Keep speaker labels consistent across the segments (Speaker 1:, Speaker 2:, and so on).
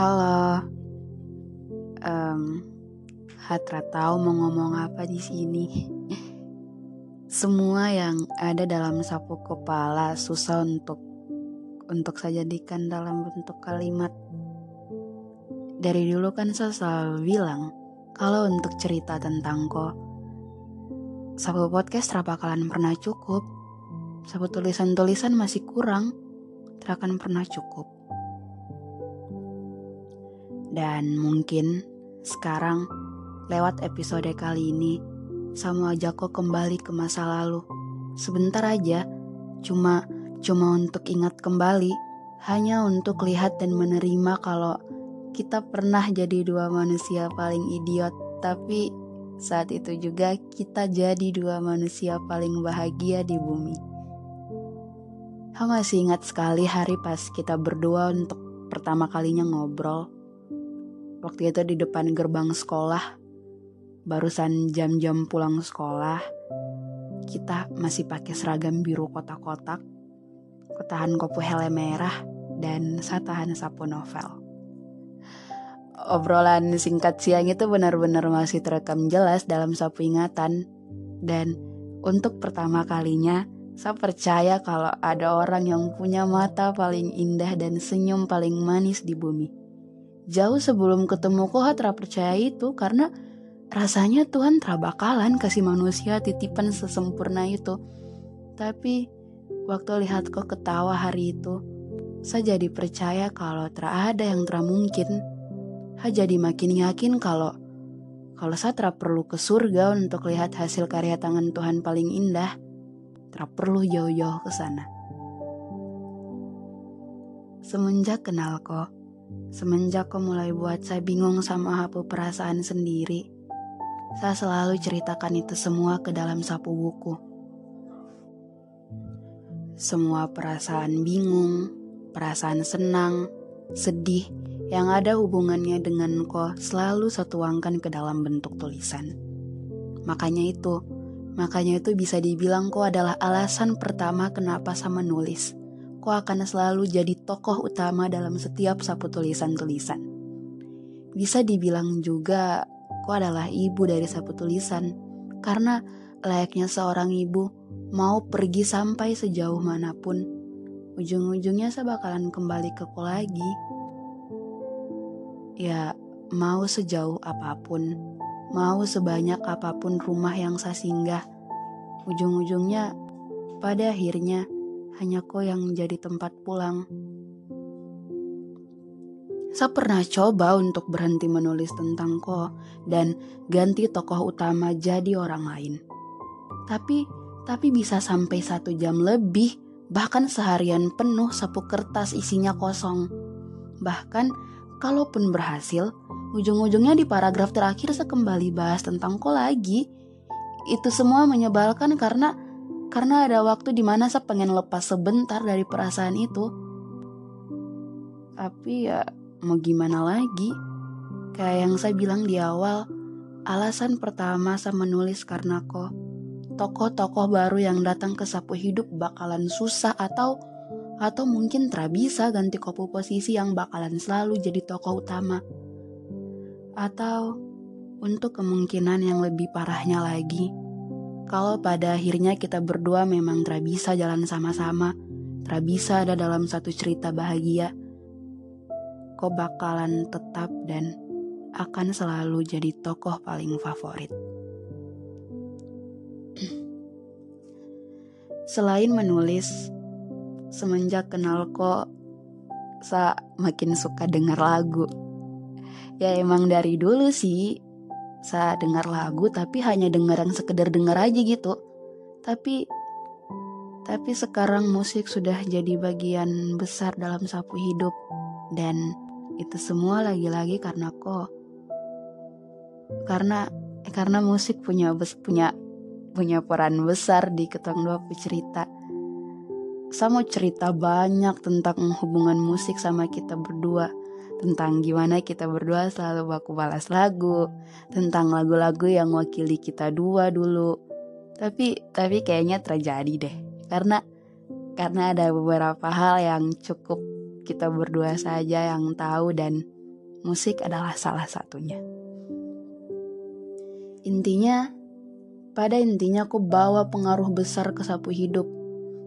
Speaker 1: Halo, um, Hatra tahu mau ngomong apa di sini. Semua yang ada dalam sapu kepala susah untuk untuk saya jadikan dalam bentuk kalimat. Dari dulu kan saya selalu bilang kalau untuk cerita tentang kok sapu podcast bakalan pernah cukup. Sapu tulisan-tulisan masih kurang, terakan pernah cukup. Dan mungkin sekarang lewat episode kali ini aja kok kembali ke masa lalu. Sebentar aja, cuma cuma untuk ingat kembali, hanya untuk lihat dan menerima kalau kita pernah jadi dua manusia paling idiot, tapi saat itu juga kita jadi dua manusia paling bahagia di bumi. Aku masih ingat sekali hari pas kita berdua untuk pertama kalinya ngobrol Waktu itu di depan gerbang sekolah, barusan jam-jam pulang sekolah, kita masih pakai seragam biru kotak-kotak, ketahan kopu helm merah, dan satahan sapu novel. Obrolan singkat siang itu benar-benar masih terekam jelas dalam sapu ingatan, dan untuk pertama kalinya saya percaya kalau ada orang yang punya mata paling indah dan senyum paling manis di bumi jauh sebelum ketemu Kohat percaya itu karena rasanya Tuhan bakalan kasih manusia titipan sesempurna itu. Tapi waktu lihat kok ketawa hari itu, saya jadi percaya kalau ada yang mungkin. Saya jadi makin yakin kalau kalau saya perlu ke surga untuk lihat hasil karya tangan Tuhan paling indah, tak perlu jauh-jauh ke sana. Semenjak kenal kok, Semenjak kau mulai buat saya bingung sama hapu perasaan sendiri, saya selalu ceritakan itu semua ke dalam sapu buku. Semua perasaan bingung, perasaan senang, sedih, yang ada hubungannya dengan kau selalu satuangkan ke dalam bentuk tulisan. Makanya itu, makanya itu bisa dibilang kau adalah alasan pertama kenapa sama nulis kau akan selalu jadi tokoh utama dalam setiap sapu tulisan-tulisan. Bisa dibilang juga kau adalah ibu dari sapu tulisan, karena layaknya seorang ibu mau pergi sampai sejauh mana pun, ujung-ujungnya saya bakalan kembali ke kau lagi. Ya, mau sejauh apa pun, mau sebanyak apa pun rumah yang saya singgah, ujung-ujungnya pada akhirnya hanya kau yang menjadi tempat pulang. Saya pernah coba untuk berhenti menulis tentang kau dan ganti tokoh utama jadi orang lain. Tapi, tapi bisa sampai satu jam lebih, bahkan seharian penuh sapu kertas isinya kosong. Bahkan, kalaupun berhasil, ujung-ujungnya di paragraf terakhir saya kembali bahas tentang kau lagi. Itu semua menyebalkan karena karena ada waktu di mana saya pengen lepas sebentar dari perasaan itu. Tapi ya mau gimana lagi? Kayak yang saya bilang di awal, alasan pertama saya menulis karena kok tokoh-tokoh baru yang datang ke sapu hidup bakalan susah atau atau mungkin tak bisa ganti kopu posisi yang bakalan selalu jadi tokoh utama. Atau untuk kemungkinan yang lebih parahnya lagi, kalau pada akhirnya kita berdua memang tak bisa jalan sama-sama, tak bisa ada dalam satu cerita bahagia, kau bakalan tetap dan akan selalu jadi tokoh paling favorit. Selain menulis, semenjak kenal kok, saya makin suka dengar lagu. Ya emang dari dulu sih, saya dengar lagu tapi hanya dengar yang sekedar dengar aja gitu. Tapi tapi sekarang musik sudah jadi bagian besar dalam sapu hidup. Dan itu semua lagi-lagi karena kok karena karena musik punya punya punya peran besar di ketang dua cerita. Saya mau cerita banyak tentang hubungan musik sama kita berdua tentang gimana kita berdua selalu baku balas lagu, tentang lagu-lagu yang wakili kita dua dulu. Tapi tapi kayaknya terjadi deh. Karena karena ada beberapa hal yang cukup kita berdua saja yang tahu dan musik adalah salah satunya. Intinya, pada intinya aku bawa pengaruh besar ke sapu hidup.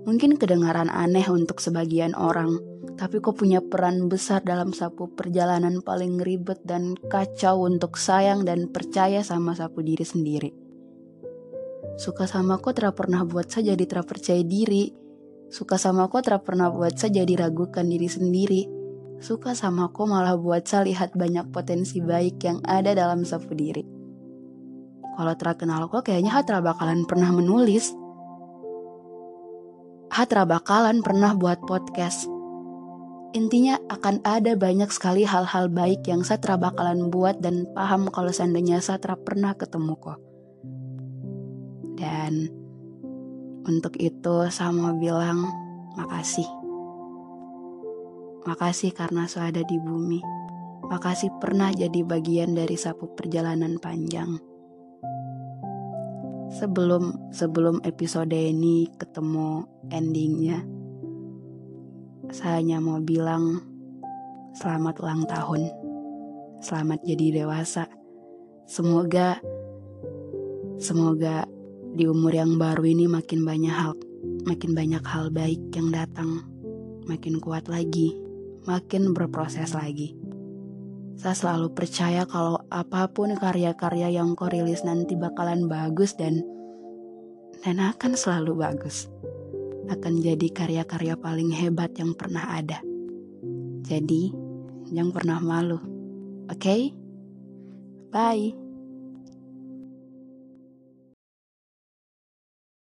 Speaker 1: Mungkin kedengaran aneh untuk sebagian orang, tapi kau punya peran besar dalam sapu perjalanan paling ribet dan kacau untuk sayang dan percaya sama sapu diri sendiri. Suka sama kau tidak pernah buat saya jadi tidak percaya diri. Suka sama kau tidak pernah buat saya jadi ragukan diri sendiri. Suka sama kau malah buat saya lihat banyak potensi baik yang ada dalam sapu diri. Kalau terkenal kok kayaknya Hatra bakalan pernah menulis Hatra bakalan pernah buat podcast. Intinya akan ada banyak sekali hal-hal baik yang Satra bakalan buat dan paham kalau seandainya Satra pernah ketemu kok. Dan untuk itu saya mau bilang makasih. Makasih karena saya ada di bumi. Makasih pernah jadi bagian dari sapu perjalanan panjang sebelum sebelum episode ini ketemu endingnya saya hanya mau bilang selamat ulang tahun. Selamat jadi dewasa. Semoga semoga di umur yang baru ini makin banyak hal makin banyak hal baik yang datang. Makin kuat lagi makin berproses lagi. Saya selalu percaya kalau apa pun karya-karya yang kau rilis nanti bakalan bagus dan dan akan selalu bagus. Akan jadi karya-karya paling hebat yang pernah ada. Jadi, jangan pernah malu. Oke? Okay? Bye.